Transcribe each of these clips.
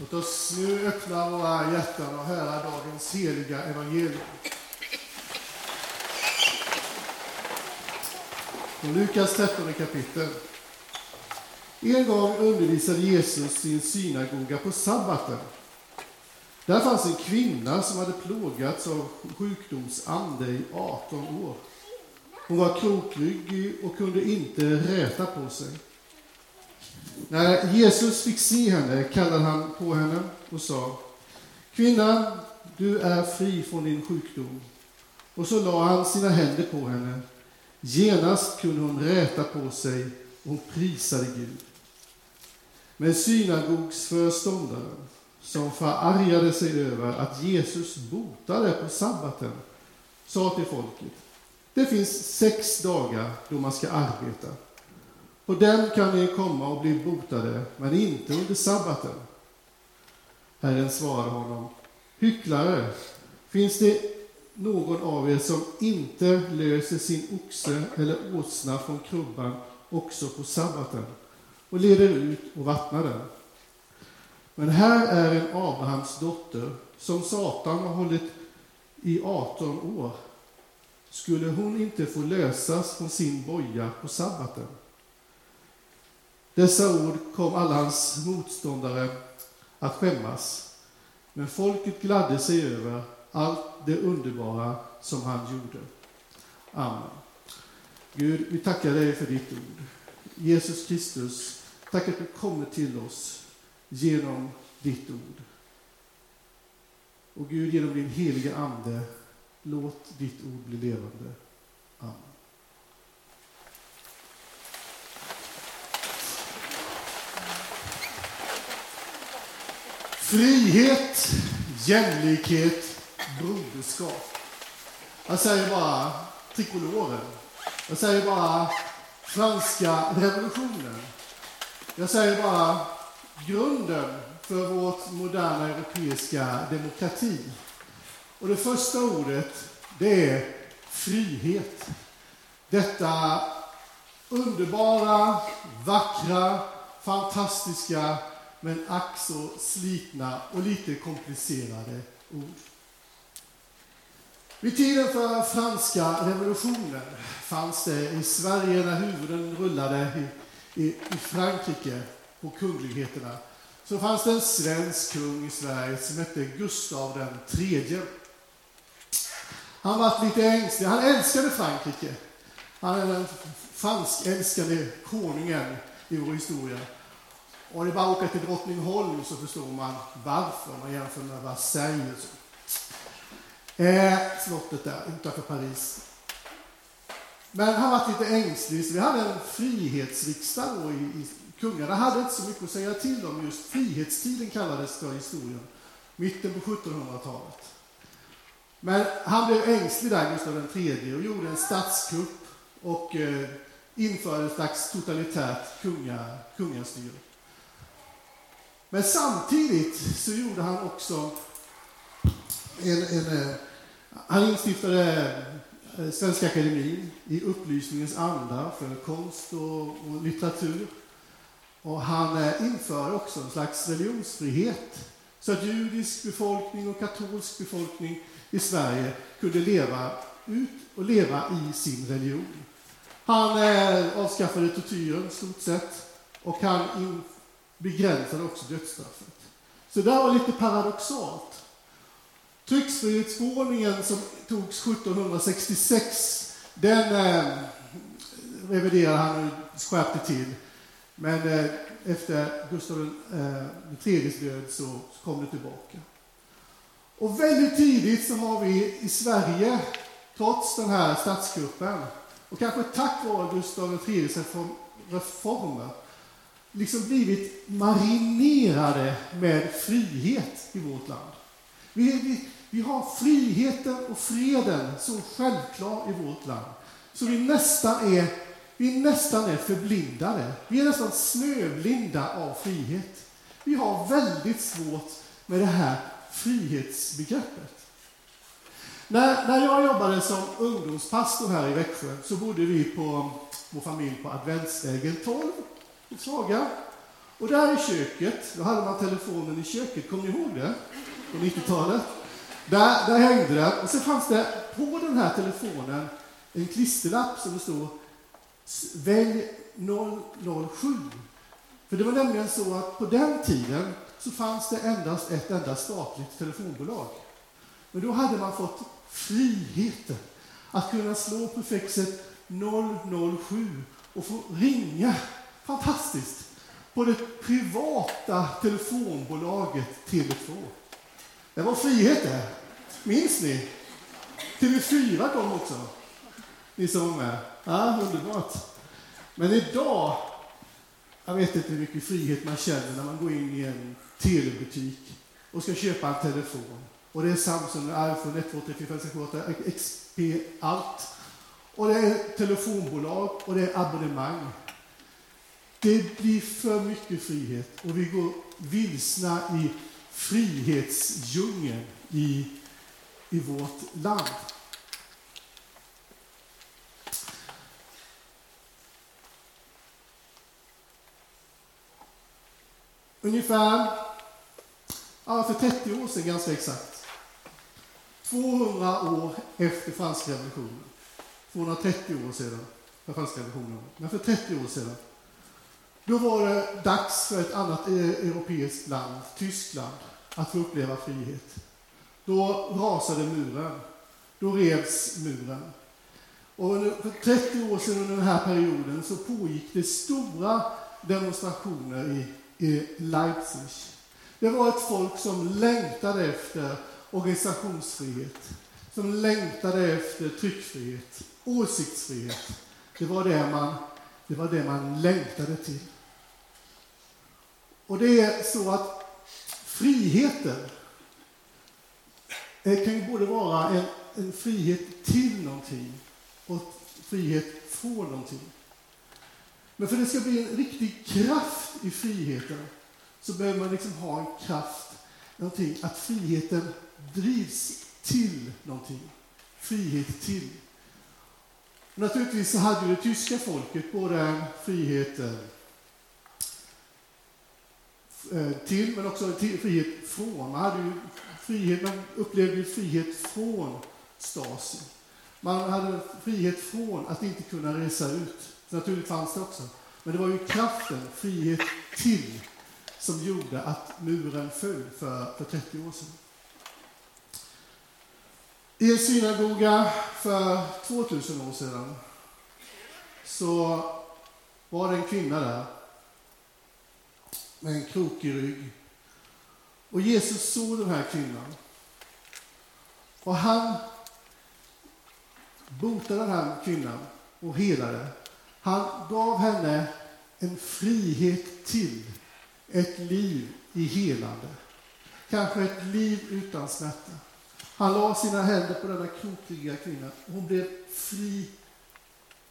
Låt oss nu öppna våra hjärtan och höra dagens heliga evangelium. Från Lukas 13 kapitel. En gång undervisade Jesus sin synagoga på sabbaten. Där fanns en kvinna som hade plågats av sjukdomsande i 18 år. Hon var krokryggig och kunde inte räta på sig. När Jesus fick se henne kallade han på henne och sa Kvinna, du är fri från din sjukdom. Och så lade han sina händer på henne. Genast kunde hon räta på sig och hon prisade Gud. Men synagogsföreståndaren, som förargade sig över att Jesus botade på sabbaten, sa till folket Det finns sex dagar då man ska arbeta. På den kan ni komma och bli botade, men inte under sabbaten. Herren svarade honom, hycklare, finns det någon av er som inte löser sin oxe eller åsna från krubban också på sabbaten och leder ut och vattnar den? Men här är en Abrahams dotter som Satan har hållit i 18 år. Skulle hon inte få lösas från sin boja på sabbaten? Dessa ord kom alla hans motståndare att skämmas, men folket gladde sig över allt det underbara som han gjorde. Amen. Gud, vi tackar dig för ditt ord. Jesus Kristus, tack att du kommer till oss genom ditt ord. Och Gud, genom din heliga Ande, låt ditt ord bli levande. Amen. Frihet, jämlikhet, broderskap. Jag säger bara trikoloren. Jag säger bara franska revolutionen. Jag säger bara grunden för vårt moderna europeiska demokrati. Och det första ordet, det är frihet. Detta underbara, vackra, fantastiska men ack så slitna och lite komplicerade ord. Vid tiden för franska revolutionen fanns det i Sverige, när huvuden rullade i, i, i Frankrike på kungligheterna, så fanns det en svensk kung i Sverige som hette Gustav den tredje. Han var lite ängslig. Han älskade Frankrike. Han är den franskälskande konungen i vår historia. Och det är bara att åka till Drottningholm så förstår man varför man jämför med Versailles. Eh, slottet där utanför Paris. Men han var lite ängslig, så vi hade en frihetsriksdag då i, i kungarna hade inte så mycket att säga till om. Just frihetstiden kallades för historien, mitten på 1700-talet. Men han blev ängslig där, Gustav III, och gjorde en statskupp och eh, införde ett slags totalitärt kunga, kungastyre. Men samtidigt så gjorde han också en, en, eh, han instiftade eh, Svenska Akademin i upplysningens anda för konst och, och litteratur. Och han eh, inför införde också en slags religionsfrihet så att judisk befolkning och katolsk befolkning i Sverige kunde leva ut och leva i sin religion. Han eh, avskaffade tortyren stort sett och han begränsade också dödsstraffet. Så det var lite paradoxalt. Tryckfrihetsförordningen som togs 1766, den eh, reviderade han och skärpte till. Men eh, efter Gustav eh, död så, så kom det tillbaka. Och väldigt tidigt så har vi i Sverige, trots den här statskuppen, och kanske tack vare Gustav IIIs reformer, liksom blivit marinerade med frihet i vårt land. Vi, vi, vi har friheten och freden så självklar i vårt land, så vi nästan är, vi nästan är förblindade. Vi är nästan snöblinda av frihet. Vi har väldigt svårt med det här frihetsbegreppet. När, när jag jobbade som ungdomspastor här i Växjö så bodde vi på vår familj på Adventsvägen 12 Saga. Och där i köket, då hade man telefonen i köket, kommer ni ihåg det? På 90-talet. Där, där hängde den. Och så fanns det på den här telefonen en klisterlapp som det stod Välj 007. För det var nämligen så att på den tiden så fanns det endast ett enda statligt telefonbolag. Men då hade man fått friheten att kunna slå prefixet 007 och få ringa, fantastiskt, på det privata telefonbolaget Tele2. Det var frihet det. Minns ni? TV4 kom också. Ni som var med. Ja, underbart. Men idag, jag vet inte hur mycket frihet man känner när man går in i en telebutik och ska köpa en telefon. Och det är Samsung, iPhone 1, 2, 3, 4, 5, 6, 7, 8, XP, allt. Och det är telefonbolag och det är abonnemang. Det blir för mycket frihet och vi går vilsna i frihetsdjungeln i, i vårt land. Ungefär ja, för 30 år sedan, ganska exakt. 200 år efter franska revolutionen. 230 år sedan, för franska revolutionen. Men för 30 år sedan. Då var det dags för ett annat e- europeiskt land, Tyskland, att få uppleva frihet. Då rasade muren. Då revs muren. Och för 30 år sedan under den här perioden så pågick det stora demonstrationer i i Leipzig. Det var ett folk som längtade efter organisationsfrihet, som längtade efter tryckfrihet, åsiktsfrihet. Det var det man, det var det man längtade till. Och det är så att friheten eh, kan ju både vara en, en frihet till någonting och frihet från någonting. Men för att det ska bli en riktig kraft i friheten så behöver man liksom ha en kraft, någonting, att friheten drivs till någonting. Frihet till. Naturligtvis så hade det tyska folket både friheten Eh, till, men också till, frihet från. Man, hade ju frihet, man upplevde ju frihet från Stasi. Man hade frihet från att inte kunna resa ut. Naturligt fanns det också. Men det var ju kraften, frihet till, som gjorde att muren föll för, för 30 år sedan. I en synagoga för 2000 år sedan så var det en kvinna där med en krokig rygg. Och Jesus såg den här kvinnan. Och han botade den här kvinnan och helade. Han gav henne en frihet till ett liv i helande. Kanske ett liv utan smärta. Han la sina händer på denna krokiga kvinna och hon blev fri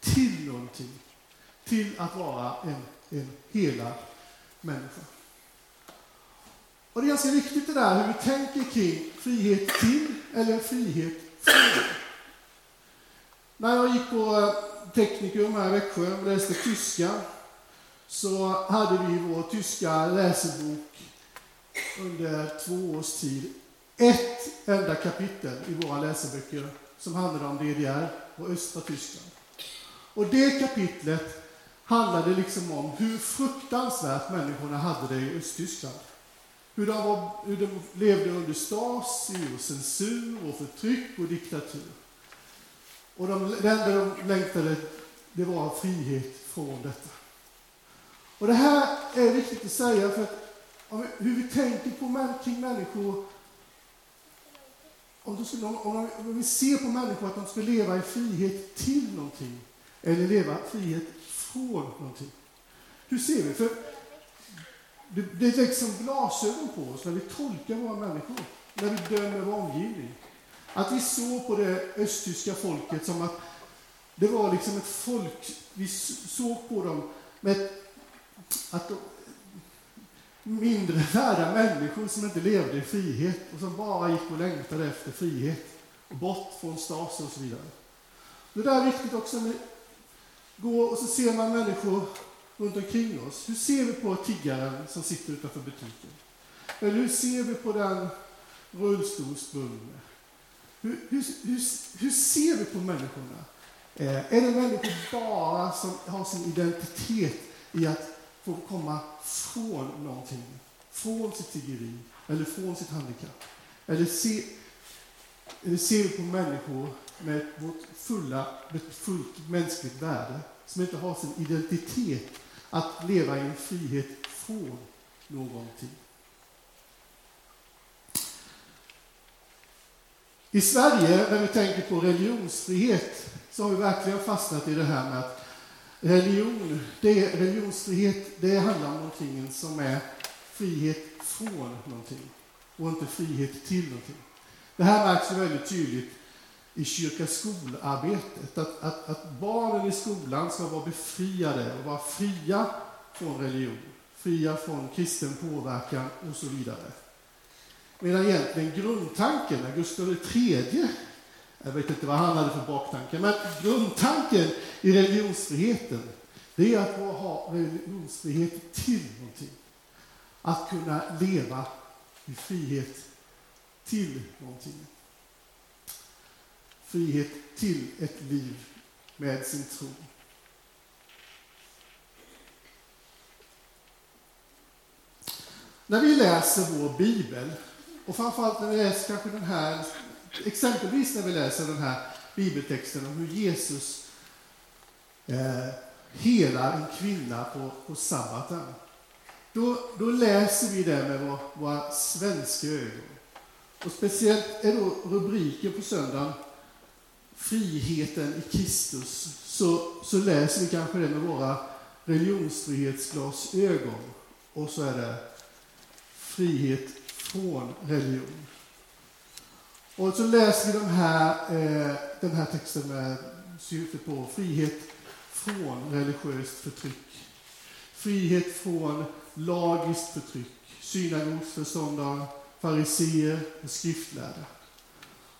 till någonting. Till att vara en, en helad människa. Och det är ganska viktigt det där hur vi tänker kring frihet till eller frihet från. När jag gick på eh, teknikum här i Växjö och läste tyska så hade vi vår tyska läsebok under två års tid ett enda kapitel i våra läseböcker som handlade om DDR och östra Tyskland. Och det kapitlet handlade liksom om hur fruktansvärt människorna hade det i Östtyskland. Hur de, var, hur de levde under Stasi och censur och förtryck och diktatur. Och de, det enda de längtade, det var frihet från detta. Och det här är viktigt att säga för att om, hur vi tänker på kring människor om, skulle, om, om, vi ser på människor att de ska leva i frihet till någonting eller leva frihet från någonting. Hur ser vi? För det, det läggs som glasögon på oss när vi tolkar våra människor, när vi dömer vår omgivning. Att vi såg på det östtyska folket som att det var liksom ett folk, vi såg på dem med att de, mindre värda människor som inte levde i frihet och som bara gick och längtade efter frihet bort från Stasi och så vidare. Det där är viktigt också gå och så ser man människor runt omkring oss? Hur ser vi på tiggaren som sitter utanför butiken? Eller hur ser vi på den rullstolsbundne? Hur, hur, hur, hur, ser vi på människorna? Eh, är det människor bara som har sin identitet i att få komma från någonting? Från sitt tiggeri eller från sitt handikapp? Eller, se, ser vi på människor med vårt fulla, ett fullt mänskligt värde som inte har sin identitet att leva i en frihet från någonting? I Sverige, när vi tänker på religionsfrihet, så har vi verkligen fastnat i det här med att religion, det är, religionsfrihet, det handlar om någonting som är frihet från någonting och inte frihet till någonting. Det här märks ju väldigt tydligt i kyrka-skolarbetet, att, att, att barnen i skolan ska vara befriade och vara fria från religion, fria från kristen påverkan och så vidare. Medan egentligen grundtanken, när Gustav III, jag vet inte vad han hade för baktanke, men grundtanken i religionsfriheten, det är att ha religionsfrihet till någonting. Att kunna leva i frihet till någonting. Frihet till ett liv med sin tro. När vi läser vår bibel och framförallt när vi läser kanske den här, exempelvis när vi läser den här bibeltexten om hur Jesus eh, helar en kvinna på, på sabbaten. Då, då läser vi det med våra, våra svenska ögon. Och speciellt är då rubriken på söndagen Friheten i Kristus. Så, så läser vi kanske det med våra religionsfrihetsglasögon. Och så är det frihet från religion. Och så läser vi de här, eh, den här texten med syfte på frihet från religiöst förtryck. Frihet från lagiskt förtryck. Synagogsförståndare, fariseer och skriftlärda.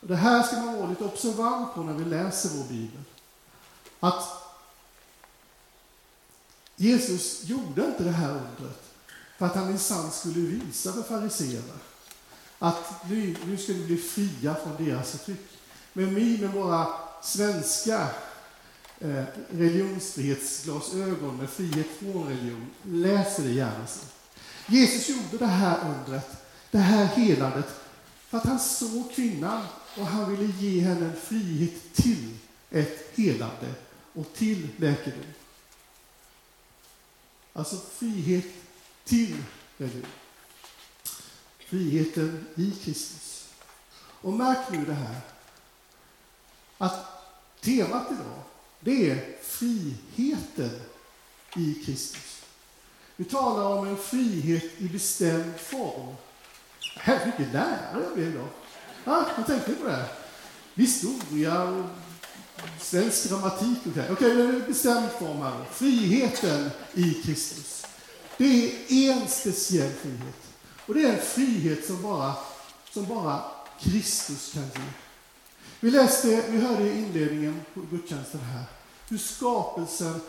Och det här ska man vara lite observant på när vi läser vår bibel. Att Jesus gjorde inte det här undret för att han minsann skulle visa för fariseerna att nu, nu ska vi bli fria från deras förtryck. Men vi med våra svenska eh, religionsfrihetsglasögon med frihet från religion läser det gärna så. Jesus gjorde det här undret, det här helandet, för att han såg kvinnan och han ville ge henne en frihet till ett helande och till läkedom. Alltså frihet till religion. Friheten i Kristus. Och märk nu det här, att temat idag, det är friheten i Kristus. Vi talar om en frihet i bestämd form. Här mycket lärare jag blev då. Ja, jag tänkte på det. Historia och svensk grammatik och Okej, okay, är det bestämd form här. Friheten i Kristus. Det är en speciell frihet. Och det är en frihet som bara, som bara Kristus kan ge. Vi läste, vi hörde i inledningen på gudstjänsten här, hur skapelsen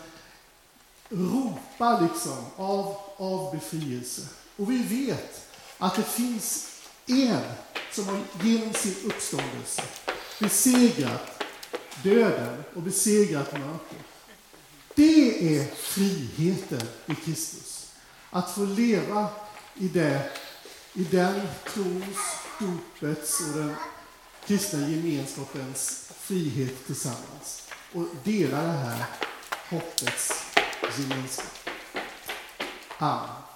ropar liksom av, av befrielse. Och vi vet att det finns en som har genom sin uppståndelse besegrat döden och besegrat mörkret. Det är friheten i Kristus. Att få leva i, det, i den trons, dopets och den kristna gemenskapens frihet tillsammans och dela det här hoppets gemenskap. Amen.